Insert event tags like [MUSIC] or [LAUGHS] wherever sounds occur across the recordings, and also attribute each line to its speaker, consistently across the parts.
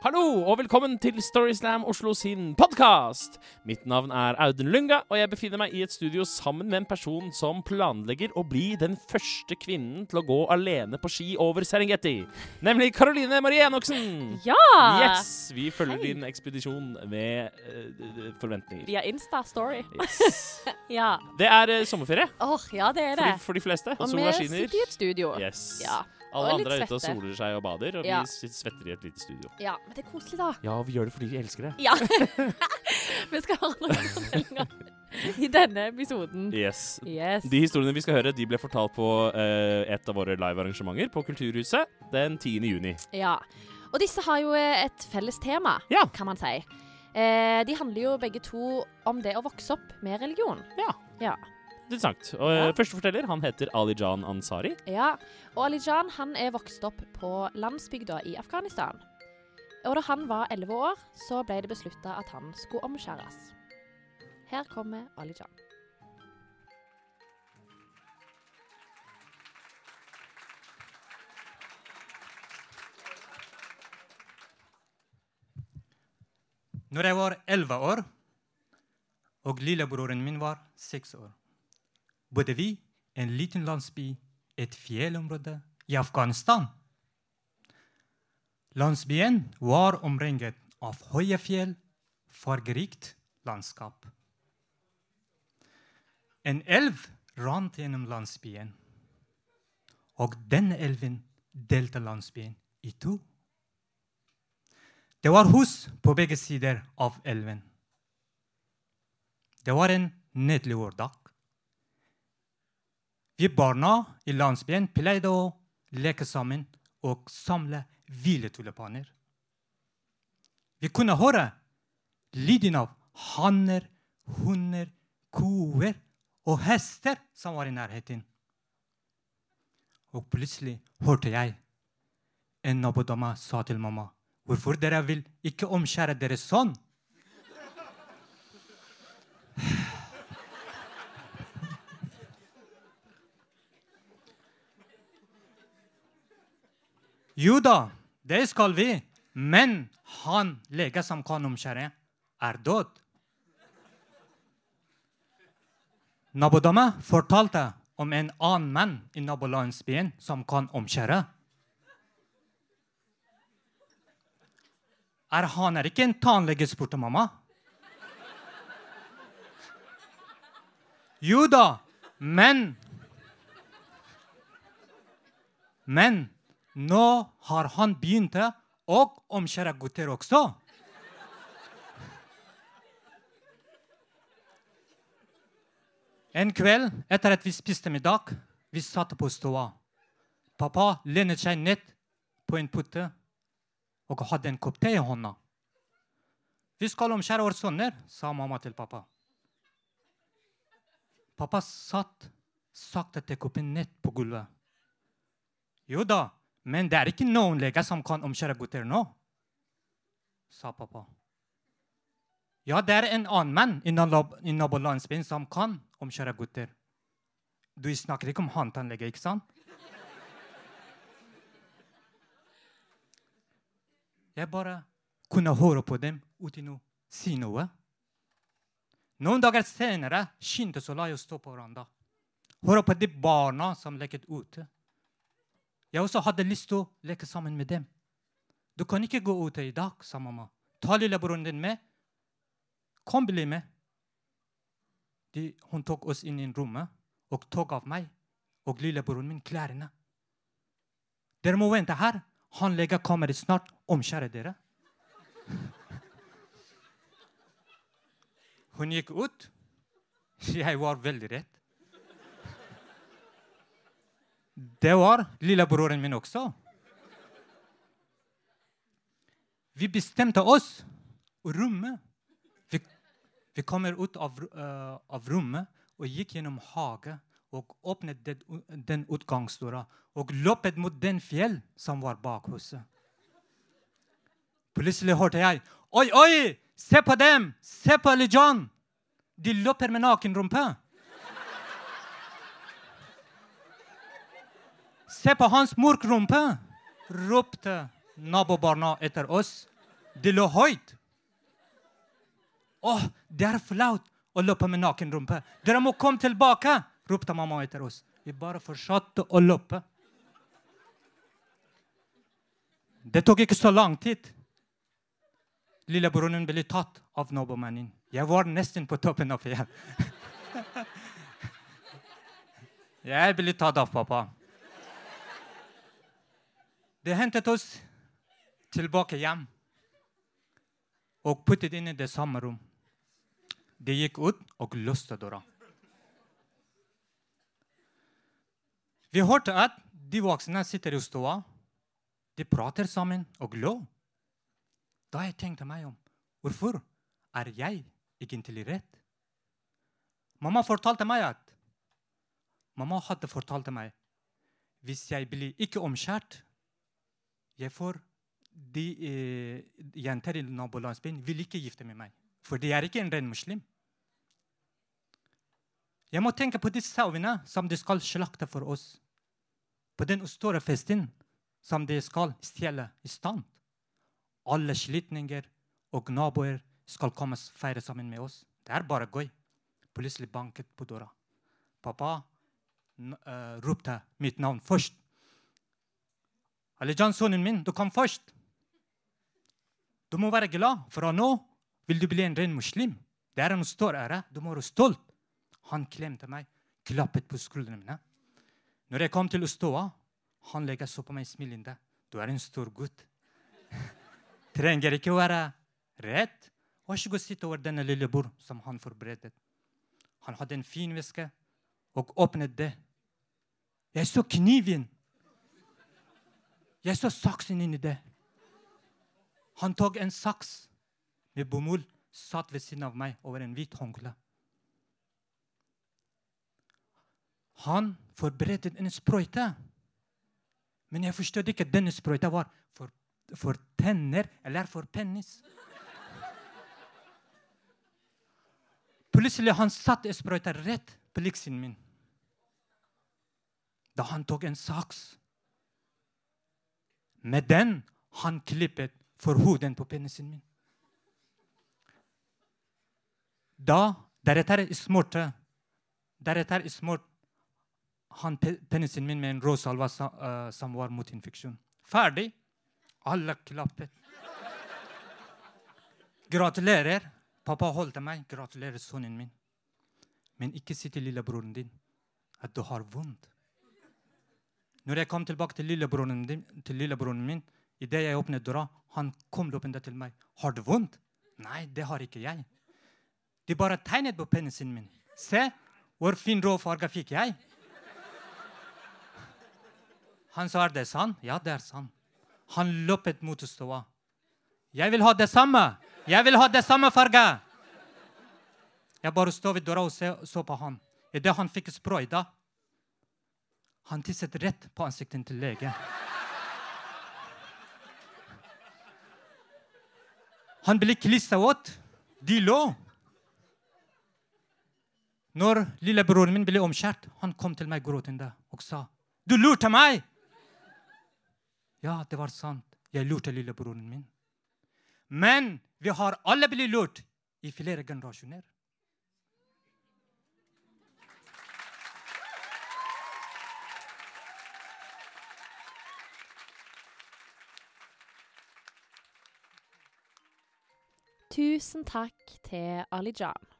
Speaker 1: Hallo og velkommen til Storyslam Oslo sin podkast! Mitt navn er Audun Lunga, og jeg befinner meg i et studio sammen med en person som planlegger å bli den første kvinnen til å gå alene på ski over Serengeti. Nemlig Caroline Marie Enoksen!
Speaker 2: Ja!
Speaker 1: Yes! Vi følger
Speaker 2: Hei.
Speaker 1: din ekspedisjon med uh, forventninger.
Speaker 2: Via Insta-story.
Speaker 1: Yes. [LAUGHS]
Speaker 2: Ja.
Speaker 1: Det er uh, sommerferie
Speaker 2: Åh, ja, det er
Speaker 1: for
Speaker 2: det.
Speaker 1: de, for de fleste. Og
Speaker 2: vi sitter i et studio.
Speaker 1: Yes.
Speaker 2: Ja.
Speaker 1: Alle
Speaker 2: og
Speaker 1: andre er ute og soler seg og bader, og
Speaker 2: Ja.
Speaker 1: vi svetter i et lite studio.
Speaker 2: ja, men det er koselig, da.
Speaker 1: Ja, vi gjør det fordi vi elsker det.
Speaker 2: Ja. [LAUGHS] vi skal ha noen fortellinger i denne episoden.
Speaker 1: Yes.
Speaker 2: Yes.
Speaker 1: De historiene vi skal høre, de ble fortalt på uh, et av våre livearrangementer på Kulturhuset den 10. juni.
Speaker 2: Ja. Og disse har jo eh, et felles tema,
Speaker 1: Ja.
Speaker 2: kan man si. Eh, de handler jo begge to om det å vokse opp med religion.
Speaker 1: Ja.
Speaker 2: Ja.
Speaker 1: Interessant. Og eh,
Speaker 2: Ja.
Speaker 1: Første forteller han heter Ali Jan Ansari.
Speaker 2: Ja, og Alijan han er vokst opp på landsbygda i Afghanistan. Og da han var 11 år, så ble det beslutta at han skulle omskjæres. Her kommer Alijan.
Speaker 3: Når jeg var elleve år og lillebroren min var seks år, bodde vi en liten landsby et fjellområde i Afghanistan. Landsbyen var omringet av høye fjell, fargerikt landskap. En elv rant gjennom landsbyen, og denne elven delte landsbyen i to. Det var hus på begge sider av elven. Det var en nydelig vårdag. Vi barna i landsbyen pleide å leke sammen og samle hviletulipaner. Vi kunne høre lyden av hanner, hunder, koer og hester som var i nærheten. Og plutselig hørte jeg en nabodame sa til mamma Hvorfor dere vil ikke omskjære deres sønn? Jo da, det skal vi, men han lege som kan omskjære, er død. Nabodama fortalte om en annen mann i nabolandsbyen som kan omskjære. Er han er ikke en tannlege, spurte mamma. Jo da, men Men nå har han begynt å omskjære gutter også. En kveld etter at vi spiste middag, vi satt på stua. Pappa lenet seg ned på en putte og hadde en kopp te i hånda. Vi skal omskjære våre sønner, sa mamma til pappa. Pappa satt sakte til koppen ned på gulvet. Jo da, men det er ikke noen leger som kan omskjære gutter nå, sa pappa. Ja, det er en annen mann i nabolandsbyen som kan omskjære gutter. Du snakker ikke om han tannlege, ikke sant? Jeg bare kunne høre på dem uten å si noe. Noen dager senere skyndte Solai å stå på veranda. Høre på de barna som leket ute. Jeg også hadde lyst til å leke sammen med dem. Du kan ikke gå ut i dag, sa mamma. Ta lillebroren din med. Kom, bli med. De, hun tok oss inn i rommet og tok av meg og lillebroren min klærne. Dere må vente her. Han lege kommer snart. Omskjære dere. Hun gikk ut. Jeg var veldig redd. Det var lillebroren min også. Vi bestemte oss rommet. Vi, vi kommer ut av, uh, av rommet og gikk gjennom hage og åpnet den, den utgangsdøra og løpet mot den fjell som var bak huset. Plutselig hørte jeg Oi, oi! Se på dem! Se på Ali John! De løper med naken rumpe. Se på hans morkrumpe! ropte nabobarna etter oss. Det lå høyt. Å, det er flaut å løpe med naken rumpe. Dere må komme tilbake, ropte mamma etter oss. Vi bare fortsatte å løpe. Det tok ikke så lang tid. Lillebroren ble tatt av nabomannen. Jeg var nesten på toppen av fjellet. [LAUGHS] Jeg ble tatt av pappa. De hentet oss tilbake hjem og puttet inn i det samme rom. De gikk ut og låste døra. Vi hørte at de voksne sitter i stua. De prater sammen og lå. Da jeg tenkte meg om hvorfor er jeg egentlig redd? Mamma fortalte meg at Mamma hadde fortalt meg hvis jeg blir ikke omskjært jeg får De eh, jenter i nabolandsbyen vil ikke gifte med meg, for de er ikke en ren muslim. Jeg må tenke på de sauene som de skal slakte for oss. På den store festen som de skal stjele i stand. Alle slitninger og naboer skal komme og feire sammen med oss. Det er bare gøy. Plutselig banket på døra. Pappa uh, ropte mitt navn først. Alijan, sønnen min, du kom først. Du må være glad, for nå vil du bli en ren muslim. Det er en stor ære. Du må være stolt. Han klemte meg, klappet på skuldrene mine. Når jeg kom til ståa, han legger så på meg smilende. Du er en stor gutt. [LAUGHS] Trenger ikke å være redd. Vær så god, sitt over denne lille bord som han forberedte. Han hadde en fin væske og åpnet det. Jeg så kniven. Jeg så saksen inni det. Han tok en saks med bomull, satt ved siden av meg over en hvit håndkle. Han forberedte en sprøyte. Men jeg forstod ikke at denne sprøyta var for, for tenner eller for penis. Plutselig han satte sprøyta rett på liksen min. Da han tok en saks. Med den han klippet for hodet på penisen min. Da deretter smurte Deretter smurt han penisen min med en rå salve uh, som var mot infeksjon. Ferdig. Alle klappet. Gratulerer. Pappa holdt meg. Gratulerer, sønnen min. Men ikke si til lillebroren din at du har vondt. Når jeg kom tilbake til lillebroren, din, til lillebroren min, idet jeg åpnet døra, han kom løpende til meg. 'Har du vondt?' 'Nei, det har ikke jeg.' De bare tegnet på penisen min. 'Se, hvor fin rå farge fikk jeg.' Han sa, 'Er det sant?' 'Ja, det er sant.' Han løpet mot stua. 'Jeg vil ha det samme!' 'Jeg vil ha det samme farge!' Jeg bare sto ved døra og så på han. Idet han fikk sprøyta, han tisset rett på ansiktet til lege. Han ble klissvåt. De lå. Når lillebroren min ble omskjært, han kom til meg gråtende og sa, 'Du lurte meg!' Ja, det var sant. Jeg lurte lillebroren min. Men vi har alle blitt lurt i flere generasjoner.
Speaker 2: Tusen takk til Ali Jan.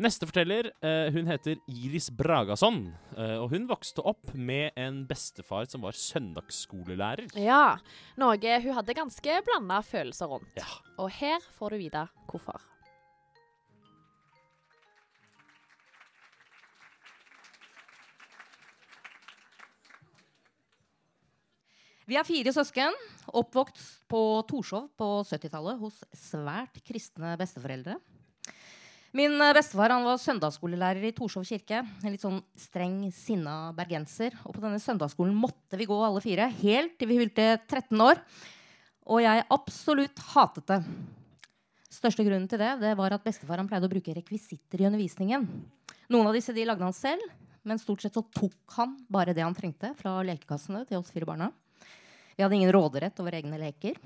Speaker 1: Neste forteller eh, hun heter Iris Bragason. Eh, og hun vokste opp med en bestefar som var søndagsskolelærer.
Speaker 2: Ja, noe hun hadde ganske blanda følelser rundt.
Speaker 1: Ja.
Speaker 2: Og her får du vite hvorfor.
Speaker 4: Vi er fire søsken, oppvokst på Torshov på 70-tallet hos svært kristne besteforeldre. Min eh, bestefar han var søndagsskolelærer i Torshov kirke. En litt sånn streng, sinna bergenser. Og på denne søndagsskolen måtte vi gå alle fire helt til vi fylte 13 år. Og jeg absolutt hatet det. Største grunnen til det, det var at bestefar han pleide å bruke rekvisitter i undervisningen. Noen av disse de lagde han selv, men stort sett så tok han bare det han trengte fra lekekassene til oss fire barna. Vi hadde ingen råderett over egne leker.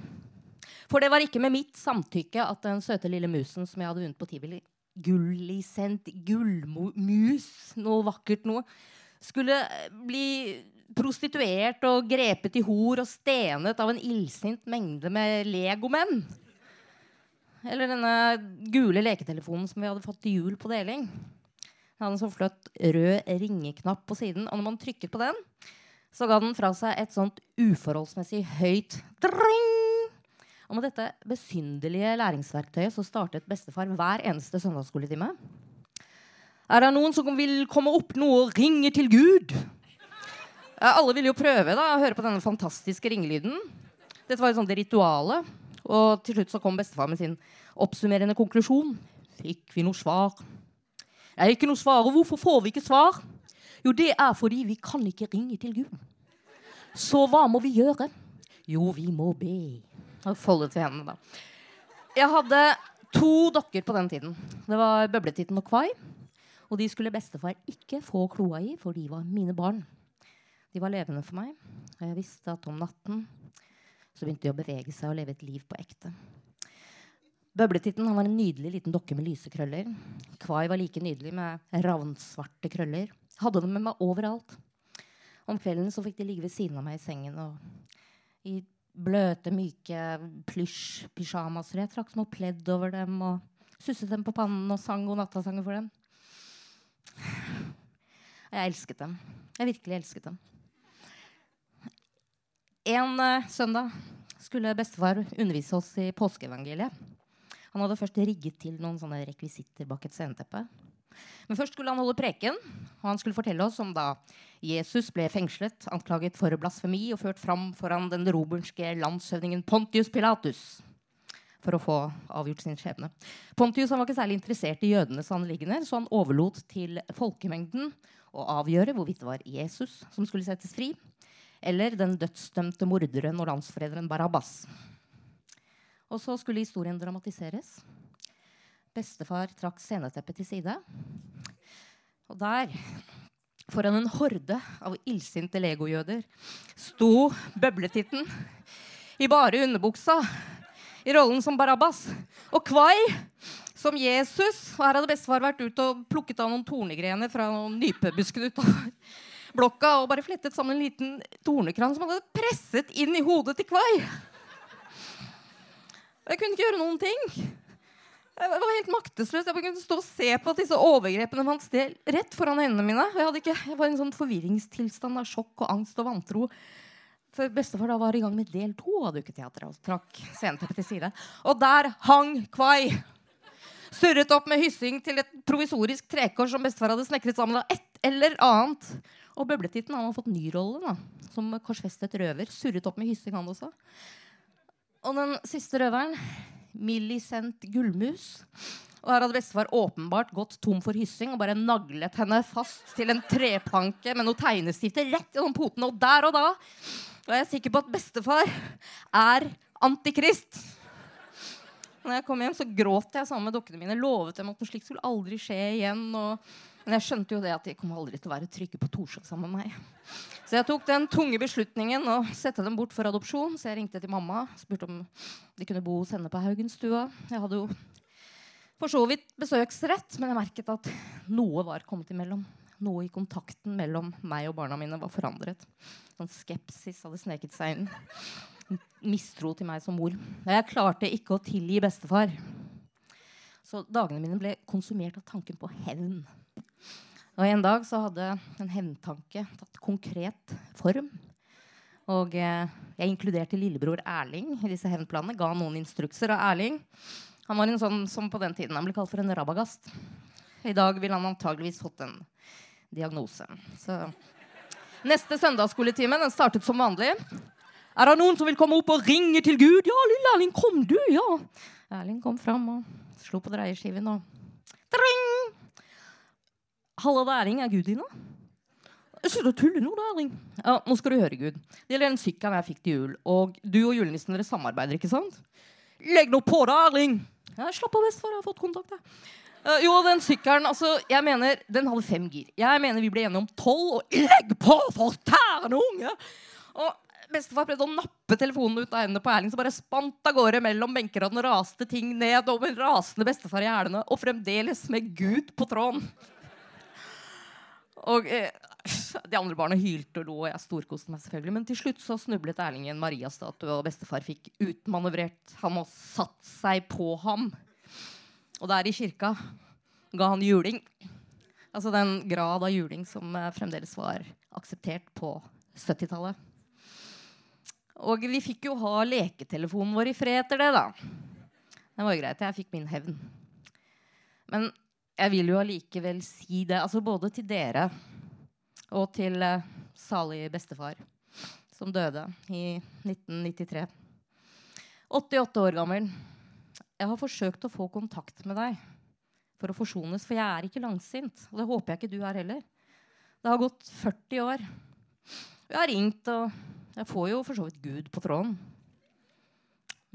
Speaker 4: For det var ikke med mitt samtykke at den søte lille musen som jeg hadde vunnet på tivoli, gullisent gullmus, noe vakkert noe, skulle bli prostituert og grepet i hor og stenet av en illsint mengde med legomenn. Eller denne gule leketelefonen som vi hadde fått til jul på deling. Den hadde en sånn flott rød ringeknapp på siden, og når man trykket på den, så ga den fra seg et sånt uforholdsmessig høyt dring. Og med dette besynderlige læringsverktøyet så startet bestefar hver eneste søndagsskoletime. Er det noen som vil komme opp nå og ringe til Gud? Alle ville jo prøve da, å høre på denne fantastiske ringelyden. Dette var et sånt rituale. Og til slutt så kom bestefar med sin oppsummerende konklusjon. Fikk vi noe svar? Det er ikke noe svar. Og hvorfor får vi ikke svar? Jo, det er fordi vi kan ikke ringe til Gud. Så hva må vi gjøre? Jo, vi må be. Og folde til hendene, da. Jeg hadde to dokker på den tiden. Det var Bøbletitten og Kvai. Og de skulle bestefar ikke få kloa i, for de var mine barn. De var levende for meg, og jeg visste at om natten så begynte de å bevege seg og leve et liv på ekte. Bøbletitten var en nydelig liten dokke med lyse krøller. Kvai var like nydelig med ravnsvarte krøller. Hadde dem med meg overalt. Om kvelden så fikk de ligge ved siden av meg i sengen og i bløte, myke plysj-pysjamaser. Jeg trakk små pledd over dem og susset dem på pannen og sang godnattasanger for dem. Jeg elsket dem. Jeg virkelig elsket dem. En uh, søndag skulle bestefar undervise oss i påskeevangeliet. Han hadde først rigget til noen sånne rekvisitter bak et sceneteppe. Men først skulle han holde preken, og han skulle fortelle oss om da Jesus ble fengslet, anklaget for blasfemi og ført fram foran den romerske landshøvdingen Pontius Pilatus for å få avgjort sin skjebne. Pontius var ikke særlig interessert i jødenes anliggender, så han overlot til folkemengden å avgjøre hvorvidt det var Jesus som skulle settes fri, eller den dødsdømte morderen og landsforræderen Barabbas. Og så skulle historien dramatiseres. Bestefar trakk sceneteppet til side. Og der, foran en horde av illsinte legojøder, sto bøbletitten i bare underbuksa i rollen som Barabbas. Og Kvai som Jesus. Og her hadde bestefar vært ute og plukket av noen tornegrener fra noen nypebuskene utover blokka og bare flettet sammen en liten tornekran som han hadde presset inn i hodet til Kvai. Jeg kunne ikke gjøre noen ting. Jeg var helt maktesløs. Jeg kunne stå og se på at disse overgrepene fant sted rett foran øynene mine. Jeg, ikke, jeg var i en sånn forvirringstilstand av sjokk og angst og vantro. For bestefar da var i gang med del to av Dukketeatret og trakk sceneteppet til side. Og der hang Kvai. Surret opp med hyssing til et provisorisk trekors som bestefar hadde snekret sammen av ett eller annet. Og Bøbletitten han har fått ny rolle da, som korsfestet røver. Surret opp med hyssing, han også. Og den siste røveren, Millicent Gullmus. Og her hadde bestefar åpenbart gått tom for hyssing og bare naglet henne fast til en treplanke med noe tegnestifte rett gjennom potene. Og der og da var jeg sikker på at bestefar er antikrist. Når jeg kom hjem, så gråt jeg sammen med dukkene mine. Lovet dem at noe slikt skulle aldri skje igjen. Og men jeg skjønte jo det at de kom aldri til å være trygge på Torshov sammen med meg. Så jeg tok den tunge beslutningen å sette dem bort for adopsjon. Så jeg ringte til mamma spurte om de kunne bo hos henne på Haugenstua. Jeg hadde jo for så vidt besøksrett, men jeg merket at noe var kommet imellom. Noe i kontakten mellom meg og barna mine var forandret. Sånn skepsis hadde sneket seg inn. Mistro til meg som mor. Jeg klarte ikke å tilgi bestefar. Så dagene mine ble konsumert av tanken på hevn. Og En dag så hadde en hevntanke tatt konkret form. Og eh, jeg inkluderte lillebror Erling i disse hevnplanene. Ga noen instrukser. Og Erling han var en sånn som på den tiden han ble kalt for en rabagast. I dag ville han antageligvis fått en diagnose. Så Neste søndagsskoletime den startet som vanlig. Er det noen som vil komme opp og ringe til Gud? Ja, lille Erling, kom du, ja. Erling kom fram og slo på dreieskiven og Tring! Halla, det er Erling. Er Gud inne? Slutt å tulle nå, da, Erling. Ja, nå skal du høre, Gud. Det gjelder den sykkelen jeg fikk til jul. Og du og julenissen dere samarbeider, ikke sant? Legg nå på deg, Erling! Ja, slapp av, bestefar. Jeg har fått kontakt, jeg. Uh, jo, den sykkelen altså, jeg mener, den hadde fem gir. Jeg mener vi ble enige om tolv. Og legg på, for tærne unge! Og bestefar prøvde å nappe telefonen ut av hendene på Erling, så bare spant av gårde mellom benker, og den raste ting ned, med rasende bestefar i hælene, og fremdeles med Gud på tråden. Og eh, de andre barna hylte og lo, og jeg storkoste meg selvfølgelig. Men til slutt så snublet Erling i en Maria-statue, og bestefar fikk utmanøvrert ham og satt seg på ham. Og der i kirka ga han juling. Altså den grad av juling som eh, fremdeles var akseptert på 70-tallet. Og vi fikk jo ha leketelefonen vår i fred etter det, da. Det var jo greit. Jeg fikk min hevn. Men jeg vil jo allikevel si det, altså både til dere og til eh, salig bestefar, som døde i 1993. 88 år gammel. Jeg har forsøkt å få kontakt med deg for å forsones, for jeg er ikke langsint. Og det håper jeg ikke du er heller. Det har gått 40 år. Jeg har ringt, og jeg får jo for så vidt Gud på tråden.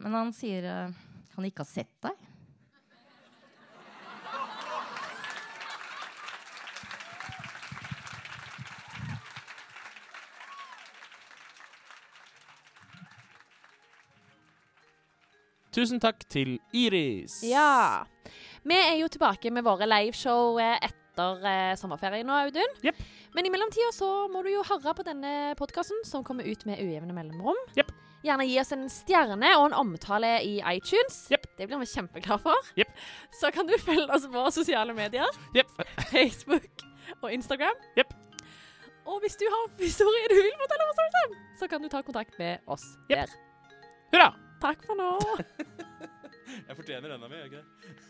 Speaker 4: Men han sier eh, han ikke har sett deg.
Speaker 1: Tusen takk til Iris.
Speaker 2: Ja. Vi er jo tilbake med våre liveshow eh, etter eh, sommerferien nå, Audun.
Speaker 1: Yep.
Speaker 2: Men i mellomtida så må du jo høre på denne podkasten, som kommer ut med ujevne mellomrom.
Speaker 1: Yep.
Speaker 2: Gjerne gi oss en stjerne og en omtale i iTunes.
Speaker 1: Yep.
Speaker 2: Det blir vi kjempeglade for.
Speaker 1: Yep.
Speaker 2: Så kan du følge oss på sosiale medier.
Speaker 1: Yep. [LAUGHS]
Speaker 2: Facebook og Instagram.
Speaker 1: Yep.
Speaker 2: Og hvis du har historier du vil fortelle om, så kan du ta kontakt med oss der.
Speaker 1: Hurra!
Speaker 2: Takk for nå. [LAUGHS]
Speaker 1: Jeg fortjener denne mi, jeg ikke?